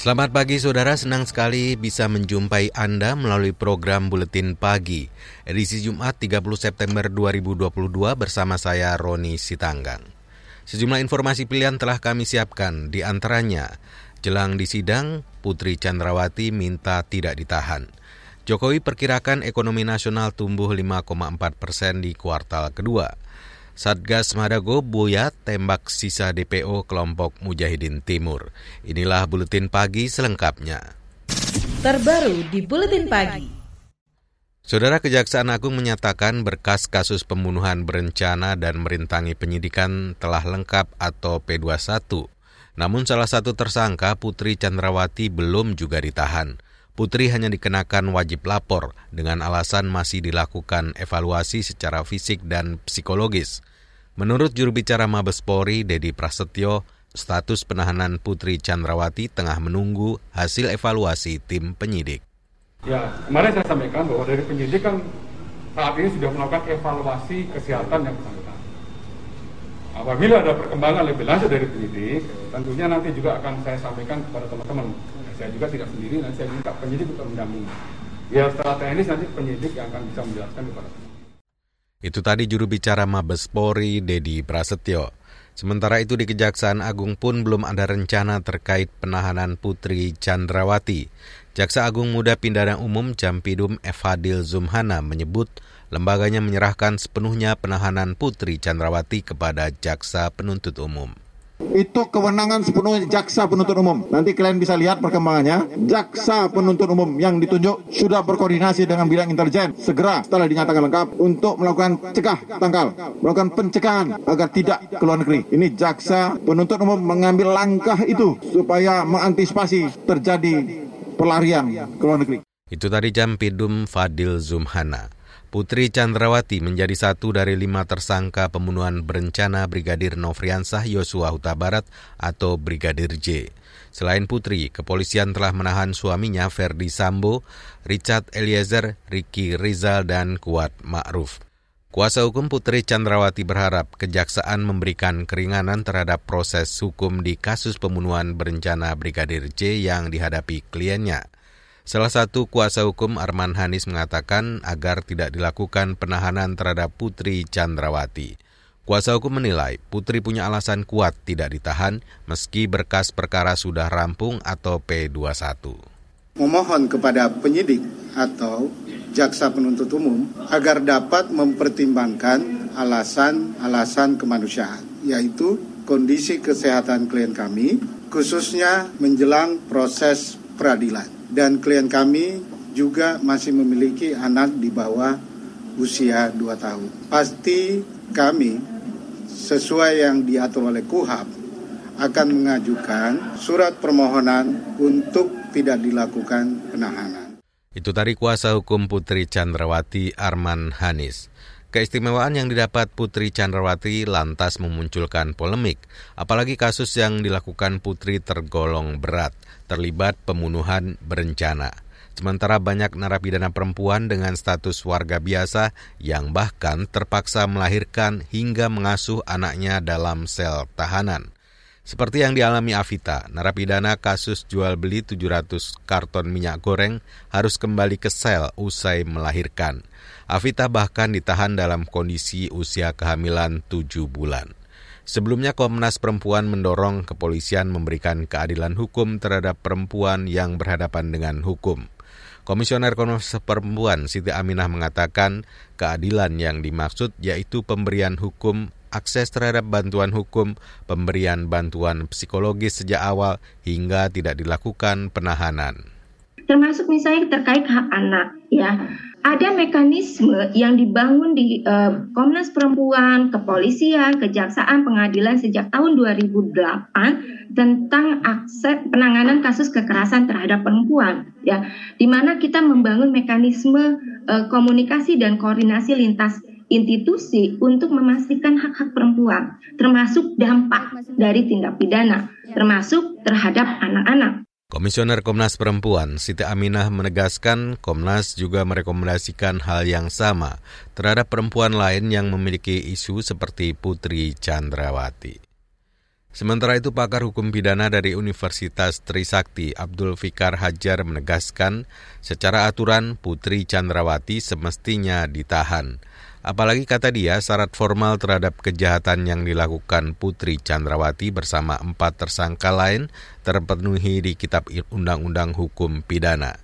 Selamat pagi saudara, senang sekali bisa menjumpai Anda melalui program Buletin Pagi, edisi Jumat 30 September 2022 bersama saya Roni Sitanggang. Sejumlah informasi pilihan telah kami siapkan, di antaranya, jelang di sidang, Putri Chandrawati minta tidak ditahan. Jokowi perkirakan ekonomi nasional tumbuh 5,4 persen di kuartal kedua. Satgas Madago Buya tembak sisa DPO kelompok Mujahidin Timur. Inilah buletin pagi selengkapnya. Terbaru di buletin pagi. Saudara Kejaksaan Agung menyatakan berkas kasus pembunuhan berencana dan merintangi penyidikan telah lengkap atau P21. Namun salah satu tersangka Putri Chandrawati belum juga ditahan. Putri hanya dikenakan wajib lapor dengan alasan masih dilakukan evaluasi secara fisik dan psikologis. Menurut juru bicara Mabes Polri, Dedi Prasetyo, status penahanan Putri Chandrawati tengah menunggu hasil evaluasi tim penyidik. Ya, kemarin saya sampaikan bahwa dari penyidik kan saat ini sudah melakukan evaluasi kesehatan yang bersangkutan. Apabila ada perkembangan lebih lanjut dari penyidik, tentunya nanti juga akan saya sampaikan kepada teman-teman. Saya juga tidak sendiri, nanti saya minta penyidik untuk mendampingi. Ya setelah teknis nanti penyidik yang akan bisa menjelaskan kepada teman. Itu tadi juru bicara Mabes Polri, Dedi Prasetyo. Sementara itu di Kejaksaan Agung pun belum ada rencana terkait penahanan Putri Chandrawati. Jaksa Agung Muda Pidana Umum Jampidum Fadil Zumhana menyebut lembaganya menyerahkan sepenuhnya penahanan Putri Chandrawati kepada Jaksa Penuntut Umum. Itu kewenangan sepenuhnya jaksa penuntut umum. Nanti kalian bisa lihat perkembangannya. Jaksa penuntut umum yang ditunjuk sudah berkoordinasi dengan bidang intelijen segera setelah dinyatakan lengkap untuk melakukan cegah tangkal, melakukan pencegahan agar tidak ke luar negeri. Ini jaksa penuntut umum mengambil langkah itu supaya mengantisipasi terjadi pelarian ke luar negeri. Itu tadi Jampidum Fadil Zumhana. Putri Chandrawati menjadi satu dari lima tersangka pembunuhan berencana Brigadir Nofriansah Yosua Huta Barat atau Brigadir J. Selain Putri, kepolisian telah menahan suaminya Ferdi Sambo, Richard Eliezer, Ricky Rizal, dan Kuat Ma'ruf. Kuasa hukum Putri Chandrawati berharap kejaksaan memberikan keringanan terhadap proses hukum di kasus pembunuhan berencana Brigadir J yang dihadapi kliennya. Salah satu kuasa hukum Arman Hanis mengatakan agar tidak dilakukan penahanan terhadap Putri Chandrawati. Kuasa hukum menilai Putri punya alasan kuat tidak ditahan meski berkas perkara sudah rampung atau P21. Memohon kepada penyidik atau jaksa penuntut umum agar dapat mempertimbangkan alasan-alasan kemanusiaan, yaitu kondisi kesehatan klien kami, khususnya menjelang proses peradilan dan klien kami juga masih memiliki anak di bawah usia 2 tahun. Pasti kami sesuai yang diatur oleh KUHAP akan mengajukan surat permohonan untuk tidak dilakukan penahanan. Itu tadi kuasa hukum Putri Chandrawati Arman Hanis. Keistimewaan yang didapat Putri Chandrawati lantas memunculkan polemik, apalagi kasus yang dilakukan Putri tergolong berat, terlibat pembunuhan berencana. Sementara banyak narapidana perempuan dengan status warga biasa yang bahkan terpaksa melahirkan hingga mengasuh anaknya dalam sel tahanan. Seperti yang dialami Avita, narapidana kasus jual beli 700 karton minyak goreng harus kembali ke sel usai melahirkan. Avita bahkan ditahan dalam kondisi usia kehamilan tujuh bulan. Sebelumnya Komnas Perempuan mendorong kepolisian memberikan keadilan hukum terhadap perempuan yang berhadapan dengan hukum. Komisioner Komnas Perempuan Siti Aminah mengatakan keadilan yang dimaksud yaitu pemberian hukum, akses terhadap bantuan hukum, pemberian bantuan psikologis sejak awal hingga tidak dilakukan penahanan. Termasuk misalnya terkait hak anak ya ada mekanisme yang dibangun di uh, Komnas Perempuan, Kepolisian, Kejaksaan, Pengadilan sejak tahun 2008 tentang akses penanganan kasus kekerasan terhadap perempuan ya. Di mana kita membangun mekanisme uh, komunikasi dan koordinasi lintas institusi untuk memastikan hak-hak perempuan termasuk dampak dari tindak pidana termasuk terhadap anak-anak Komisioner Komnas Perempuan Siti Aminah menegaskan Komnas juga merekomendasikan hal yang sama terhadap perempuan lain yang memiliki isu seperti Putri Chandrawati. Sementara itu pakar hukum pidana dari Universitas Trisakti Abdul Fikar Hajar menegaskan secara aturan Putri Chandrawati semestinya ditahan. Apalagi kata dia syarat formal terhadap kejahatan yang dilakukan Putri Chandrawati bersama empat tersangka lain terpenuhi di Kitab Undang-Undang Hukum Pidana.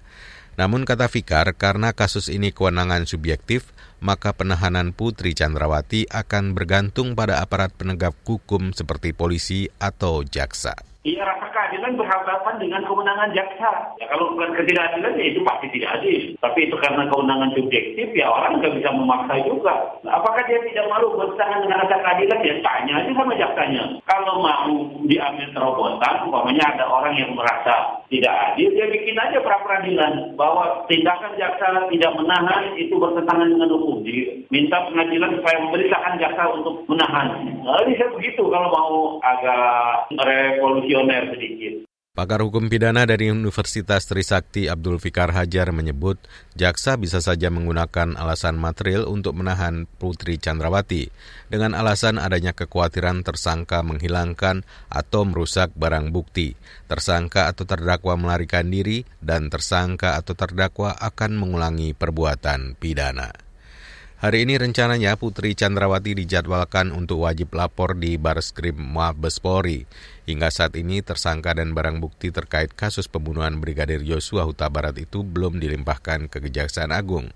Namun kata Fikar, karena kasus ini kewenangan subjektif, maka penahanan Putri Chandrawati akan bergantung pada aparat penegak hukum seperti polisi atau jaksa. Iya rasa keadilan berhadapan dengan kemenangan jaksa. Ya kalau bukan ketidakadilan ya itu pasti tidak adil. Tapi itu karena kewenangan subjektif ya orang nggak bisa memaksa juga. Nah, apakah dia tidak malu bertahan dengan rasa keadilan? Ya tanya aja sama jaksanya. Kalau mau diambil terobosan, umpamanya ada orang yang merasa tidak adil, dia bikin aja pra peradilan bahwa tindakan jaksa tidak menahan itu bertentangan dengan hukum. Minta pengadilan supaya memerintahkan jaksa untuk menahan. Nah, saya begitu kalau mau agak revolusi visioner sedikit. Pakar hukum pidana dari Universitas Trisakti Abdul Fikar Hajar menyebut jaksa bisa saja menggunakan alasan material untuk menahan Putri Chandrawati dengan alasan adanya kekhawatiran tersangka menghilangkan atau merusak barang bukti, tersangka atau terdakwa melarikan diri, dan tersangka atau terdakwa akan mengulangi perbuatan pidana. Hari ini rencananya Putri Chandrawati dijadwalkan untuk wajib lapor di Bareskrim Mabes Polri. Hingga saat ini tersangka dan barang bukti terkait kasus pembunuhan Brigadir Yosua Huta Barat itu belum dilimpahkan ke Kejaksaan Agung.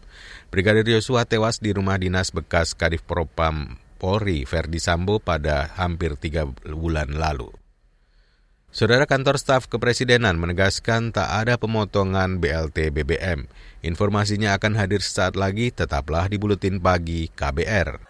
Brigadir Yosua tewas di rumah dinas bekas Kadif Propam Polri Verdi Sambo pada hampir tiga bulan lalu. Saudara kantor staf kepresidenan menegaskan tak ada pemotongan BLT BBM. Informasinya akan hadir sesaat lagi, tetaplah di Buletin Pagi KBR.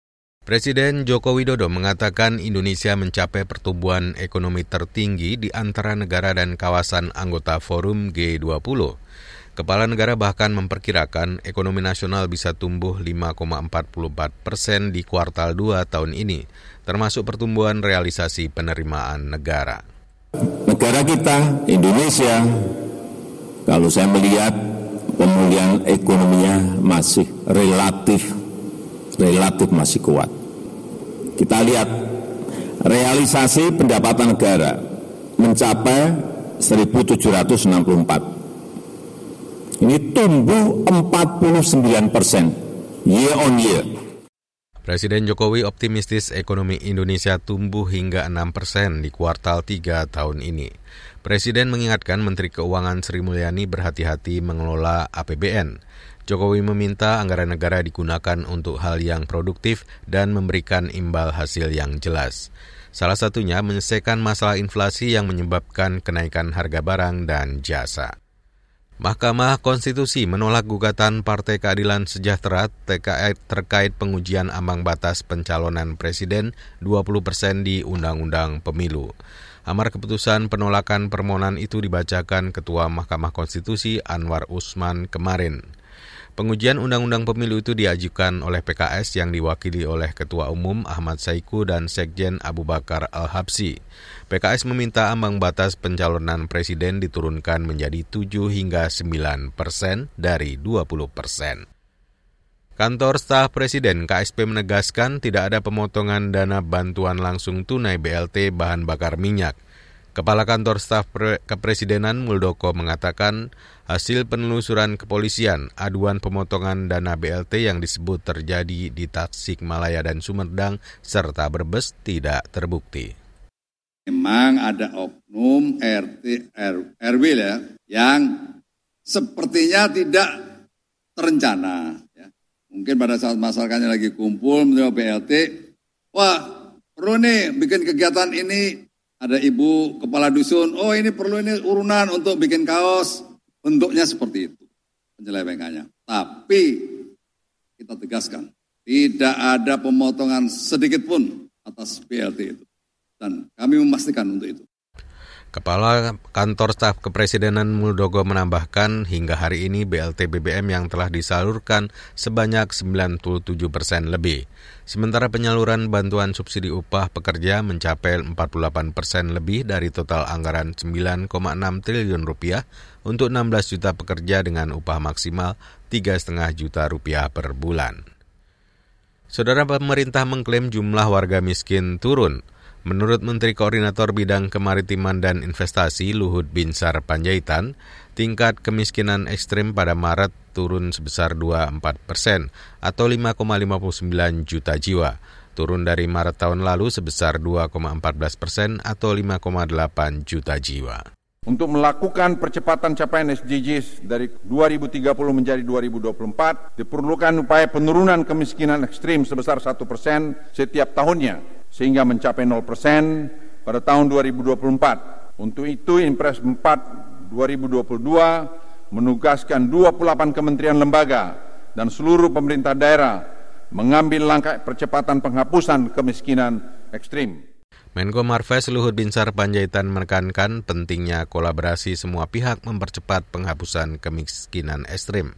Presiden Joko Widodo mengatakan Indonesia mencapai pertumbuhan ekonomi tertinggi di antara negara dan kawasan anggota Forum G20. Kepala negara bahkan memperkirakan ekonomi nasional bisa tumbuh 5,44 persen di kuartal 2 tahun ini, termasuk pertumbuhan realisasi penerimaan negara. Negara kita, Indonesia, kalau saya melihat pemulihan ekonominya masih relatif relatif masih kuat. Kita lihat realisasi pendapatan negara mencapai 1.764. Ini tumbuh 49 persen year on year. Presiden Jokowi optimistis ekonomi Indonesia tumbuh hingga 6 persen di kuartal 3 tahun ini. Presiden mengingatkan Menteri Keuangan Sri Mulyani berhati-hati mengelola APBN. Jokowi meminta anggaran negara digunakan untuk hal yang produktif dan memberikan imbal hasil yang jelas. Salah satunya menyelesaikan masalah inflasi yang menyebabkan kenaikan harga barang dan jasa. Mahkamah Konstitusi menolak gugatan Partai Keadilan Sejahtera terkait pengujian ambang batas pencalonan presiden 20 persen di Undang-Undang Pemilu. Amar keputusan penolakan permohonan itu dibacakan Ketua Mahkamah Konstitusi Anwar Usman kemarin. Pengujian Undang-Undang Pemilu itu diajukan oleh PKS yang diwakili oleh Ketua Umum Ahmad Saiku dan Sekjen Abu Bakar Al-Habsi. PKS meminta ambang batas pencalonan presiden diturunkan menjadi 7 hingga 9 persen dari 20 persen. Kantor Staf Presiden KSP menegaskan tidak ada pemotongan dana bantuan langsung tunai BLT bahan bakar minyak. Kepala Kantor Staf Kepresidenan Muldoko mengatakan hasil penelusuran kepolisian aduan pemotongan dana BLT yang disebut terjadi di Tasikmalaya dan Sumedang serta Brebes tidak terbukti. Memang ada oknum RT RW ya yang sepertinya tidak terencana. Ya. Mungkin pada saat masyarakatnya lagi kumpul menerima BLT, wah perlu nih bikin kegiatan ini. Ada ibu kepala dusun, oh ini perlu ini urunan untuk bikin kaos. Bentuknya seperti itu penyelewengannya. Tapi kita tegaskan, tidak ada pemotongan sedikit pun atas BLT itu. Dan kami memastikan untuk itu. Kepala Kantor Staf Kepresidenan Muldoko menambahkan hingga hari ini BLT BBM yang telah disalurkan sebanyak 97 persen lebih. Sementara penyaluran bantuan subsidi upah pekerja mencapai 48 persen lebih dari total anggaran 9,6 triliun rupiah untuk 16 juta pekerja dengan upah maksimal 3,5 juta rupiah per bulan. Saudara pemerintah mengklaim jumlah warga miskin turun. Menurut Menteri Koordinator Bidang Kemaritiman dan Investasi Luhut Binsar Panjaitan, tingkat kemiskinan ekstrim pada Maret turun sebesar 24 persen atau 5,59 juta jiwa, turun dari Maret tahun lalu sebesar 2,14 persen atau 5,8 juta jiwa. Untuk melakukan percepatan capaian SDGs dari 2030 menjadi 2024, diperlukan upaya penurunan kemiskinan ekstrim sebesar 1 persen setiap tahunnya sehingga mencapai 0% pada tahun 2024. Untuk itu Impres 4 2022 menugaskan 28 kementerian lembaga dan seluruh pemerintah daerah mengambil langkah percepatan penghapusan kemiskinan ekstrim. Menko Marves Luhut Binsar Panjaitan menekankan pentingnya kolaborasi semua pihak mempercepat penghapusan kemiskinan ekstrim.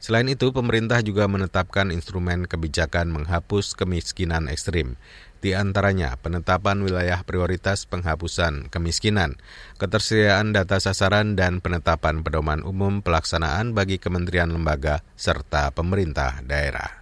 Selain itu, pemerintah juga menetapkan instrumen kebijakan menghapus kemiskinan ekstrim di antaranya penetapan wilayah prioritas penghapusan kemiskinan, ketersediaan data sasaran dan penetapan pedoman umum pelaksanaan bagi kementerian lembaga serta pemerintah daerah.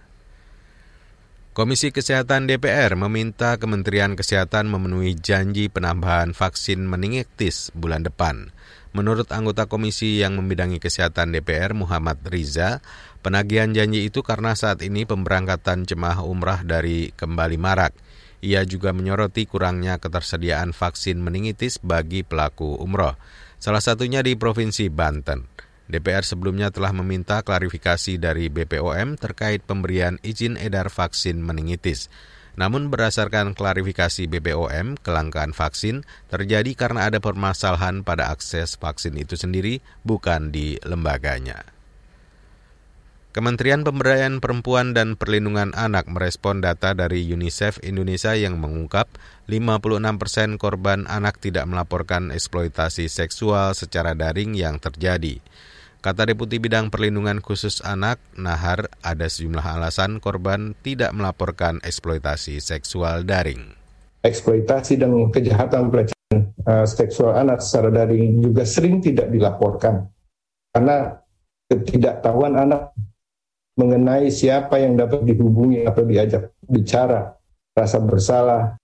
Komisi Kesehatan DPR meminta Kementerian Kesehatan memenuhi janji penambahan vaksin meningitis bulan depan. Menurut anggota komisi yang membidangi kesehatan DPR Muhammad Riza, penagihan janji itu karena saat ini pemberangkatan jemaah umrah dari kembali marak – ia juga menyoroti kurangnya ketersediaan vaksin meningitis bagi pelaku umroh, salah satunya di Provinsi Banten. DPR sebelumnya telah meminta klarifikasi dari BPOM terkait pemberian izin edar vaksin meningitis. Namun berdasarkan klarifikasi BPOM, kelangkaan vaksin terjadi karena ada permasalahan pada akses vaksin itu sendiri, bukan di lembaganya. Kementerian Pemberdayaan Perempuan dan Perlindungan Anak merespon data dari UNICEF Indonesia yang mengungkap 56 persen korban anak tidak melaporkan eksploitasi seksual secara daring yang terjadi. Kata Deputi Bidang Perlindungan Khusus Anak, Nahar, ada sejumlah alasan korban tidak melaporkan eksploitasi seksual daring. Eksploitasi dan kejahatan pelecehan uh, seksual anak secara daring juga sering tidak dilaporkan karena ketidaktahuan anak mengenai siapa yang dapat dihubungi atau diajak bicara, rasa bersalah,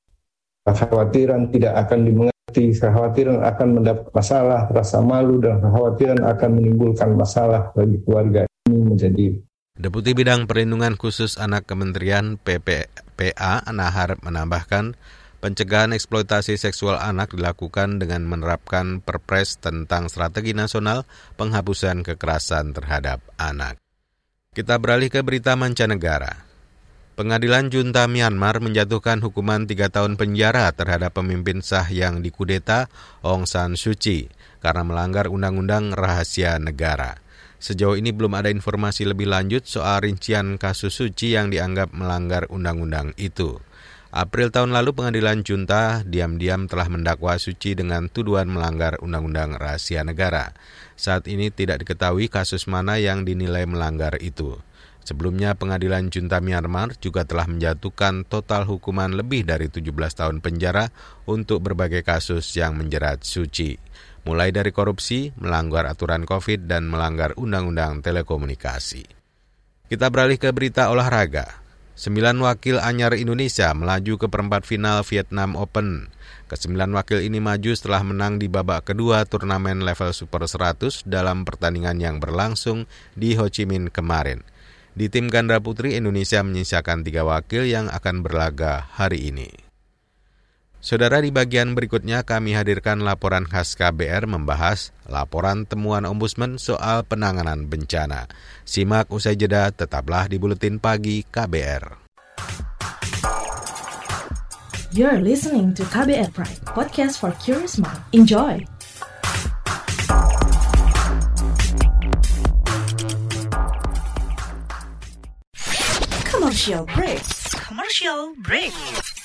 kekhawatiran tidak akan dimengerti, kekhawatiran akan mendapat masalah, rasa malu dan kekhawatiran akan menimbulkan masalah bagi keluarga ini menjadi Deputi Bidang Perlindungan Khusus Anak Kementerian PPPA Nahar menambahkan, pencegahan eksploitasi seksual anak dilakukan dengan menerapkan Perpres tentang Strategi Nasional Penghapusan Kekerasan Terhadap Anak. Kita beralih ke berita mancanegara. Pengadilan Junta Myanmar menjatuhkan hukuman tiga tahun penjara terhadap pemimpin sah yang dikudeta Aung San Suu Kyi karena melanggar Undang-Undang Rahasia Negara. Sejauh ini belum ada informasi lebih lanjut soal rincian kasus Suu Kyi yang dianggap melanggar undang-undang itu. April tahun lalu pengadilan junta diam-diam telah mendakwa Suu Kyi dengan tuduhan melanggar Undang-Undang Rahasia Negara. Saat ini tidak diketahui kasus mana yang dinilai melanggar itu. Sebelumnya pengadilan junta Myanmar juga telah menjatuhkan total hukuman lebih dari 17 tahun penjara untuk berbagai kasus yang menjerat Suci, mulai dari korupsi, melanggar aturan COVID, dan melanggar undang-undang telekomunikasi. Kita beralih ke berita olahraga. Sembilan wakil anyar Indonesia melaju ke perempat final Vietnam Open. Kesembilan wakil ini maju setelah menang di babak kedua turnamen level Super 100 dalam pertandingan yang berlangsung di Ho Chi Minh kemarin. Di tim ganda putri, Indonesia menyisakan tiga wakil yang akan berlaga hari ini. Saudara di bagian berikutnya kami hadirkan laporan khas KBR membahas laporan temuan Ombudsman soal penanganan bencana. Simak usai jeda tetaplah di Buletin Pagi KBR. You're listening to KBR Pride, podcast for curious mind. Enjoy! Commercial break. Commercial break.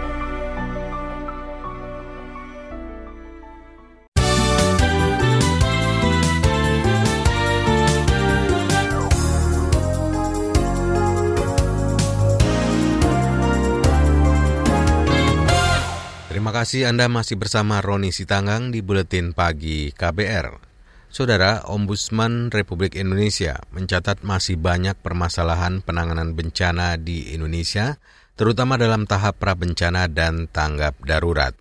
Kasih Anda masih bersama Roni Sitanggang di Buletin Pagi KBR. Saudara, Ombudsman Republik Indonesia mencatat masih banyak permasalahan penanganan bencana di Indonesia, terutama dalam tahap prabencana dan tanggap darurat.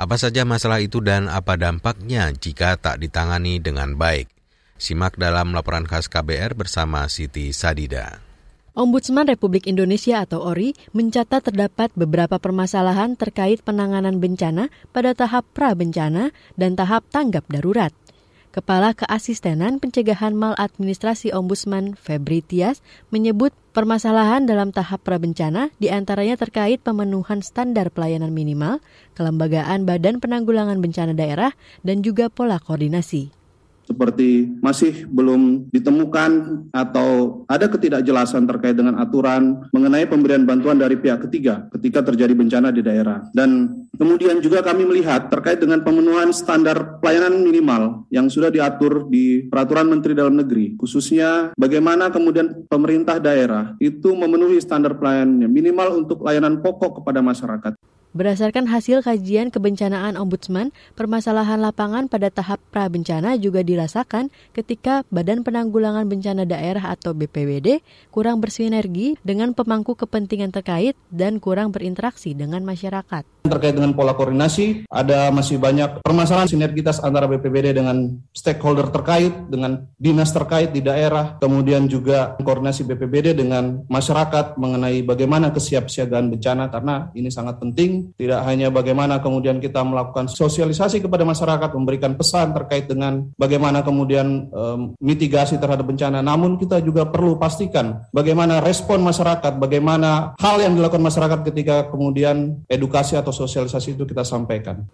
Apa saja masalah itu dan apa dampaknya jika tak ditangani dengan baik? Simak dalam laporan khas KBR bersama Siti Sadida. Ombudsman Republik Indonesia atau ORI mencatat terdapat beberapa permasalahan terkait penanganan bencana pada tahap pra-bencana dan tahap tanggap darurat. Kepala Keasistenan Pencegahan Maladministrasi Ombudsman Febri Tias menyebut permasalahan dalam tahap prabencana di antaranya terkait pemenuhan standar pelayanan minimal, kelembagaan Badan Penanggulangan Bencana Daerah, dan juga pola koordinasi seperti masih belum ditemukan atau ada ketidakjelasan terkait dengan aturan mengenai pemberian bantuan dari pihak ketiga ketika terjadi bencana di daerah. Dan kemudian juga kami melihat terkait dengan pemenuhan standar pelayanan minimal yang sudah diatur di Peraturan Menteri Dalam Negeri, khususnya bagaimana kemudian pemerintah daerah itu memenuhi standar pelayanannya minimal untuk layanan pokok kepada masyarakat. Berdasarkan hasil kajian kebencanaan Ombudsman, permasalahan lapangan pada tahap pra-bencana juga dirasakan ketika Badan Penanggulangan Bencana Daerah atau BPWD kurang bersinergi dengan pemangku kepentingan terkait dan kurang berinteraksi dengan masyarakat. Terkait dengan pola koordinasi, ada masih banyak permasalahan sinergitas antara BPWD dengan stakeholder terkait, dengan dinas terkait di daerah, kemudian juga koordinasi BPBD dengan masyarakat mengenai bagaimana kesiapsiagaan bencana karena ini sangat penting. Tidak hanya bagaimana kemudian kita melakukan sosialisasi kepada masyarakat, memberikan pesan terkait dengan bagaimana kemudian um, mitigasi terhadap bencana, namun kita juga perlu pastikan bagaimana respon masyarakat, bagaimana hal yang dilakukan masyarakat ketika kemudian edukasi atau sosialisasi itu kita sampaikan.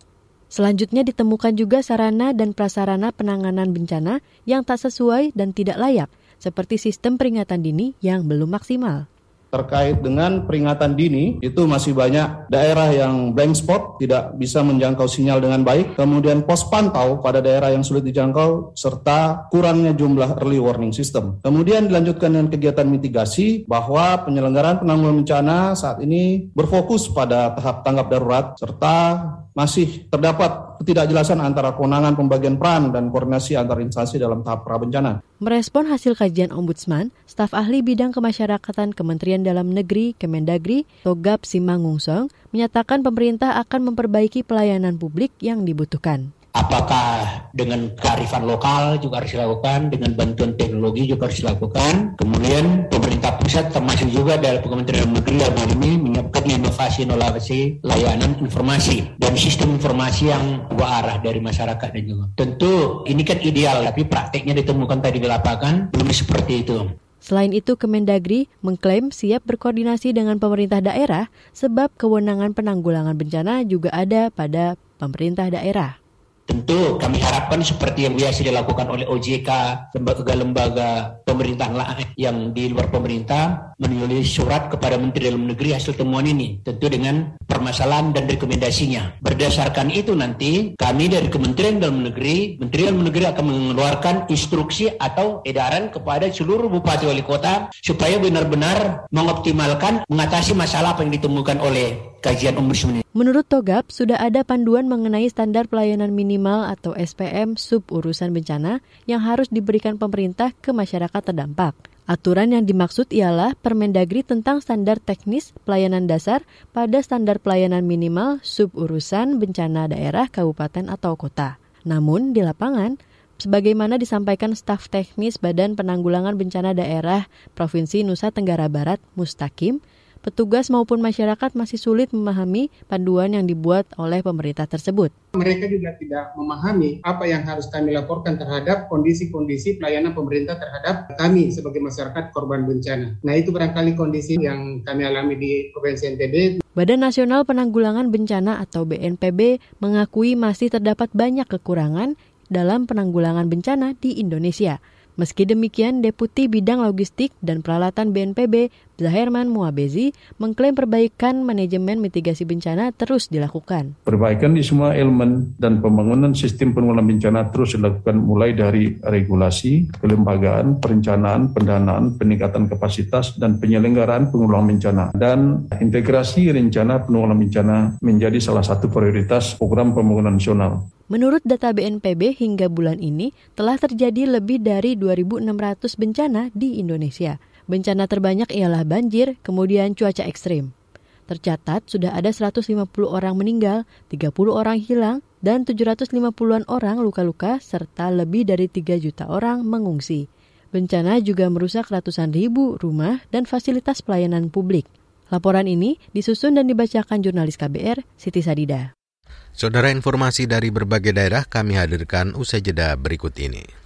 Selanjutnya ditemukan juga sarana dan prasarana penanganan bencana yang tak sesuai dan tidak layak, seperti sistem peringatan dini yang belum maksimal terkait dengan peringatan dini itu masih banyak daerah yang blank spot tidak bisa menjangkau sinyal dengan baik. Kemudian pos pantau pada daerah yang sulit dijangkau serta kurangnya jumlah early warning system. Kemudian dilanjutkan dengan kegiatan mitigasi bahwa penyelenggaraan penanggulangan bencana saat ini berfokus pada tahap tanggap darurat serta masih terdapat ketidakjelasan antara kewenangan pembagian peran dan koordinasi antar instansi dalam tahap prabencana. Merespon hasil kajian Ombudsman, staf ahli bidang kemasyarakatan Kementerian Dalam Negeri Kemendagri, Togap Simangungsong, menyatakan pemerintah akan memperbaiki pelayanan publik yang dibutuhkan. Apakah dengan kearifan lokal juga harus dilakukan, dengan bantuan teknologi juga harus dilakukan. Kemudian pemerintah pusat termasuk juga dari Kementerian Negeri hal ini menyiapkan inovasi inovasi layanan informasi dan sistem informasi yang dua arah dari masyarakat dan juga. Tentu ini kan ideal, tapi prakteknya ditemukan tadi di lapangan belum seperti itu. Selain itu, Kemendagri mengklaim siap berkoordinasi dengan pemerintah daerah sebab kewenangan penanggulangan bencana juga ada pada pemerintah daerah. Tentu kami harapkan seperti yang biasa dilakukan oleh OJK, lembaga-lembaga pemerintah yang di luar pemerintah menulis surat kepada Menteri Dalam Negeri hasil temuan ini. Tentu dengan permasalahan dan rekomendasinya. Berdasarkan itu nanti kami dari Kementerian Dalam Negeri, Menteri Dalam Negeri akan mengeluarkan instruksi atau edaran kepada seluruh bupati wali kota supaya benar-benar mengoptimalkan mengatasi masalah apa yang ditemukan oleh kajian ombudsman. Menurut Togap, sudah ada panduan mengenai standar pelayanan minimal atau SPM sub urusan bencana yang harus diberikan pemerintah ke masyarakat terdampak. Aturan yang dimaksud ialah Permendagri tentang standar teknis pelayanan dasar pada standar pelayanan minimal sub urusan bencana daerah, kabupaten, atau kota. Namun, di lapangan, sebagaimana disampaikan staf teknis Badan Penanggulangan Bencana Daerah Provinsi Nusa Tenggara Barat, Mustakim, petugas maupun masyarakat masih sulit memahami panduan yang dibuat oleh pemerintah tersebut. Mereka juga tidak memahami apa yang harus kami laporkan terhadap kondisi-kondisi pelayanan pemerintah terhadap kami sebagai masyarakat korban bencana. Nah itu barangkali kondisi yang kami alami di Provinsi NTB. Badan Nasional Penanggulangan Bencana atau BNPB mengakui masih terdapat banyak kekurangan dalam penanggulangan bencana di Indonesia. Meski demikian, Deputi Bidang Logistik dan Peralatan BNPB, Zaherman Muabezi, mengklaim perbaikan manajemen mitigasi bencana terus dilakukan. Perbaikan di semua elemen dan pembangunan sistem penanggulangan bencana terus dilakukan mulai dari regulasi, kelembagaan, perencanaan, pendanaan, peningkatan kapasitas, dan penyelenggaraan penanggulangan bencana. Dan integrasi rencana penanggulangan bencana menjadi salah satu prioritas program pembangunan nasional. Menurut data BNPB hingga bulan ini telah terjadi lebih dari 2.600 bencana di Indonesia. Bencana terbanyak ialah banjir, kemudian cuaca ekstrim. Tercatat sudah ada 150 orang meninggal, 30 orang hilang, dan 750-an orang luka-luka serta lebih dari 3 juta orang mengungsi. Bencana juga merusak ratusan ribu rumah dan fasilitas pelayanan publik. Laporan ini disusun dan dibacakan jurnalis KBR Siti Sadida. Saudara informasi dari berbagai daerah kami hadirkan usai jeda berikut ini.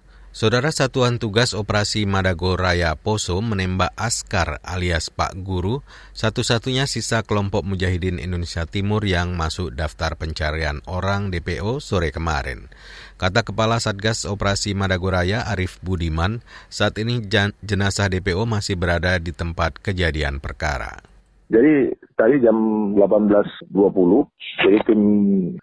Saudara Satuan Tugas Operasi Madago Raya Poso menembak Askar alias Pak Guru, satu-satunya sisa kelompok Mujahidin Indonesia Timur yang masuk daftar pencarian orang DPO sore kemarin. Kata Kepala Satgas Operasi Madago Raya Arif Budiman, saat ini jenazah DPO masih berada di tempat kejadian perkara. Jadi tadi jam 18.20, jadi tim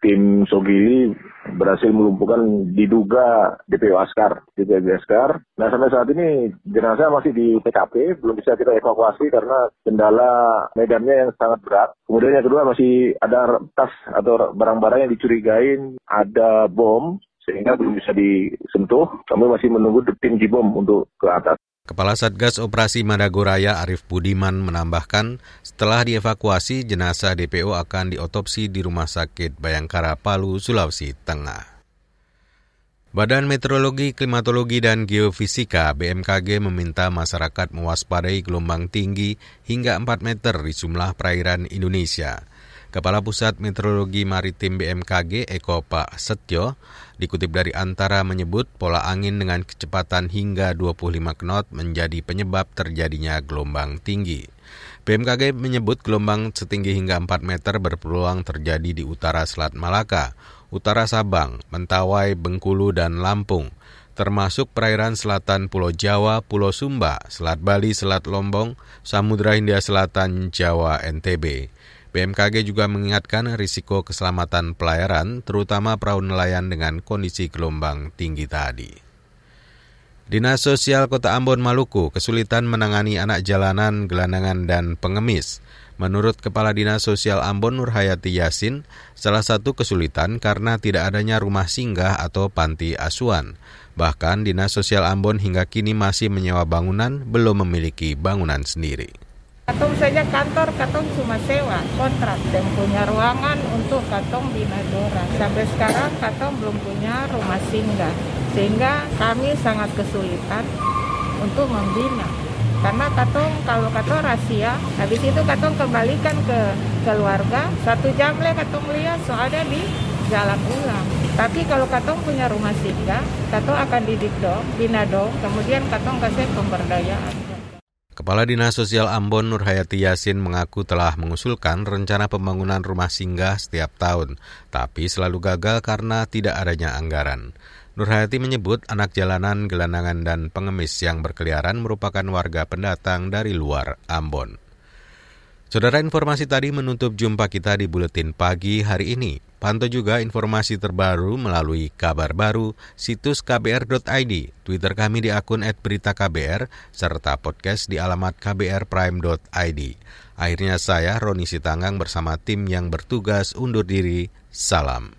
tim Sogili berhasil melumpuhkan diduga DPO Askar, DPO Askar. Nah sampai saat ini jenazah masih di TKP, belum bisa kita evakuasi karena kendala medannya yang sangat berat. Kemudian yang kedua masih ada tas atau barang-barang yang dicurigain ada bom sehingga belum bisa disentuh. Kami masih menunggu tim Jibom untuk ke atas. Kepala Satgas Operasi Madagoraya Arif Budiman menambahkan, setelah dievakuasi, jenazah DPO akan diotopsi di Rumah Sakit Bayangkara Palu, Sulawesi Tengah. Badan Meteorologi, Klimatologi, dan Geofisika BMKG meminta masyarakat mewaspadai gelombang tinggi hingga 4 meter di jumlah perairan Indonesia. Kepala Pusat Meteorologi Maritim BMKG Eko Pak Setio dikutip dari Antara menyebut pola angin dengan kecepatan hingga 25 knot menjadi penyebab terjadinya gelombang tinggi. BMKG menyebut gelombang setinggi hingga 4 meter berpeluang terjadi di utara Selat Malaka, utara Sabang, Mentawai, Bengkulu, dan Lampung termasuk perairan selatan Pulau Jawa, Pulau Sumba, Selat Bali, Selat Lombong, Samudra Hindia Selatan, Jawa, NTB. BMKG juga mengingatkan risiko keselamatan pelayaran, terutama perahu nelayan dengan kondisi gelombang tinggi tadi. Dinas Sosial Kota Ambon, Maluku kesulitan menangani anak jalanan, gelandangan, dan pengemis. Menurut Kepala Dinas Sosial Ambon Nurhayati Yasin, salah satu kesulitan karena tidak adanya rumah singgah atau panti asuhan. Bahkan Dinas Sosial Ambon hingga kini masih menyewa bangunan, belum memiliki bangunan sendiri. Katong saja kantor, katong cuma sewa kontrak dan punya ruangan untuk katong bina dora. Sampai sekarang katong belum punya rumah singgah, sehingga kami sangat kesulitan untuk membina. Karena katong kalau katong rahasia, habis itu katong kembalikan ke keluarga, satu jam le katong lihat soalnya di jalan ulang. Tapi kalau katong punya rumah singgah, katong akan didik dong, bina dong, kemudian katong kasih pemberdayaan. Kepala Dinas Sosial Ambon Nurhayati Yasin mengaku telah mengusulkan rencana pembangunan rumah singgah setiap tahun, tapi selalu gagal karena tidak adanya anggaran. Nurhayati menyebut anak jalanan, gelandangan, dan pengemis yang berkeliaran merupakan warga pendatang dari luar Ambon. Saudara informasi tadi menutup jumpa kita di Buletin Pagi hari ini. Pantau juga informasi terbaru melalui kabar baru, situs kbr.id, Twitter kami di akun @beritaKBR, serta podcast di alamat kbrprime.id. Akhirnya saya, Roni Sitanggang bersama tim yang bertugas undur diri. Salam.